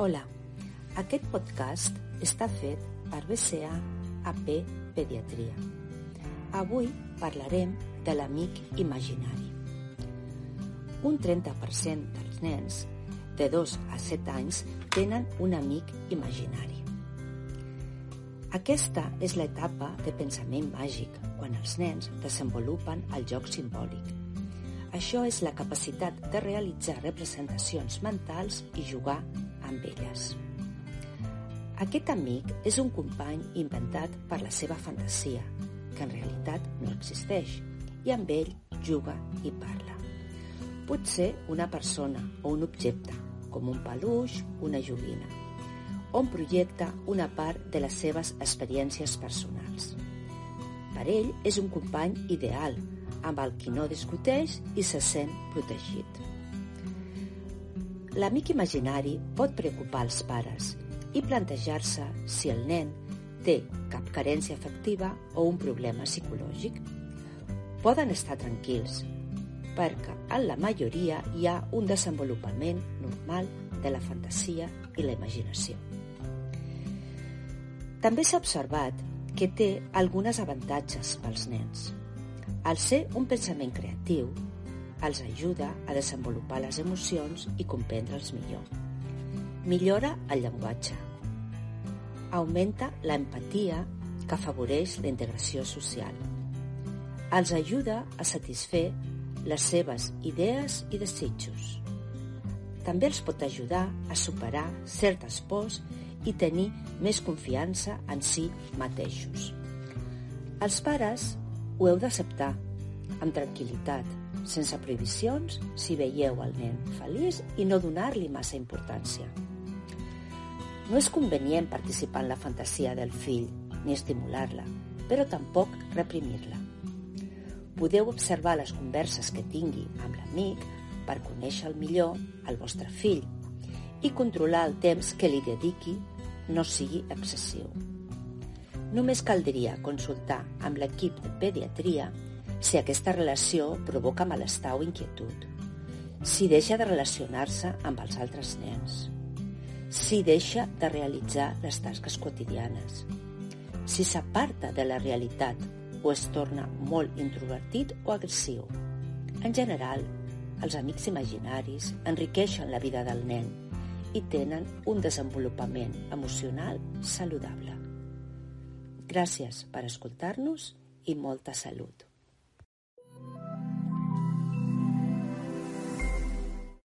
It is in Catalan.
Hola, aquest podcast està fet per BCA AP Pediatria. Avui parlarem de l'amic imaginari. Un 30% dels nens de 2 a 7 anys tenen un amic imaginari. Aquesta és l'etapa de pensament màgic, quan els nens desenvolupen el joc simbòlic. Això és la capacitat de realitzar representacions mentals i jugar amb elles. Aquest amic és un company inventat per la seva fantasia, que en realitat no existeix, i amb ell juga i parla. Pot ser una persona o un objecte, com un peluix, una joguina, on projecta una part de les seves experiències personals. Per ell és un company ideal, amb el qui no discuteix i se sent protegit. L'amic imaginari pot preocupar els pares i plantejar-se si el nen té cap carència afectiva o un problema psicològic. Poden estar tranquils, perquè en la majoria hi ha un desenvolupament normal de la fantasia i la imaginació. També s'ha observat que té algunes avantatges pels nens. Al ser un pensament creatiu, els ajuda a desenvolupar les emocions i comprendre'ls millor. Millora el llenguatge. Augmenta l'empatia que afavoreix la integració social. Els ajuda a satisfer les seves idees i desitjos. També els pot ajudar a superar certes pors i tenir més confiança en si mateixos. Els pares ho heu d'acceptar, amb tranquil·litat, sense prohibicions si veieu el nen feliç i no donar-li massa importància. No és convenient participar en la fantasia del fill ni estimular-la, però tampoc reprimir-la. Podeu observar les converses que tingui amb l'amic per conèixer el millor el vostre fill i controlar el temps que li dediqui no sigui excessiu. Només caldria consultar amb l'equip de pediatria si aquesta relació provoca malestar o inquietud, si deixa de relacionar-se amb els altres nens, si deixa de realitzar les tasques quotidianes, si s'aparta de la realitat o es torna molt introvertit o agressiu. En general, els amics imaginaris enriqueixen la vida del nen i tenen un desenvolupament emocional saludable. Gràcies per escoltar-nos i molta salut.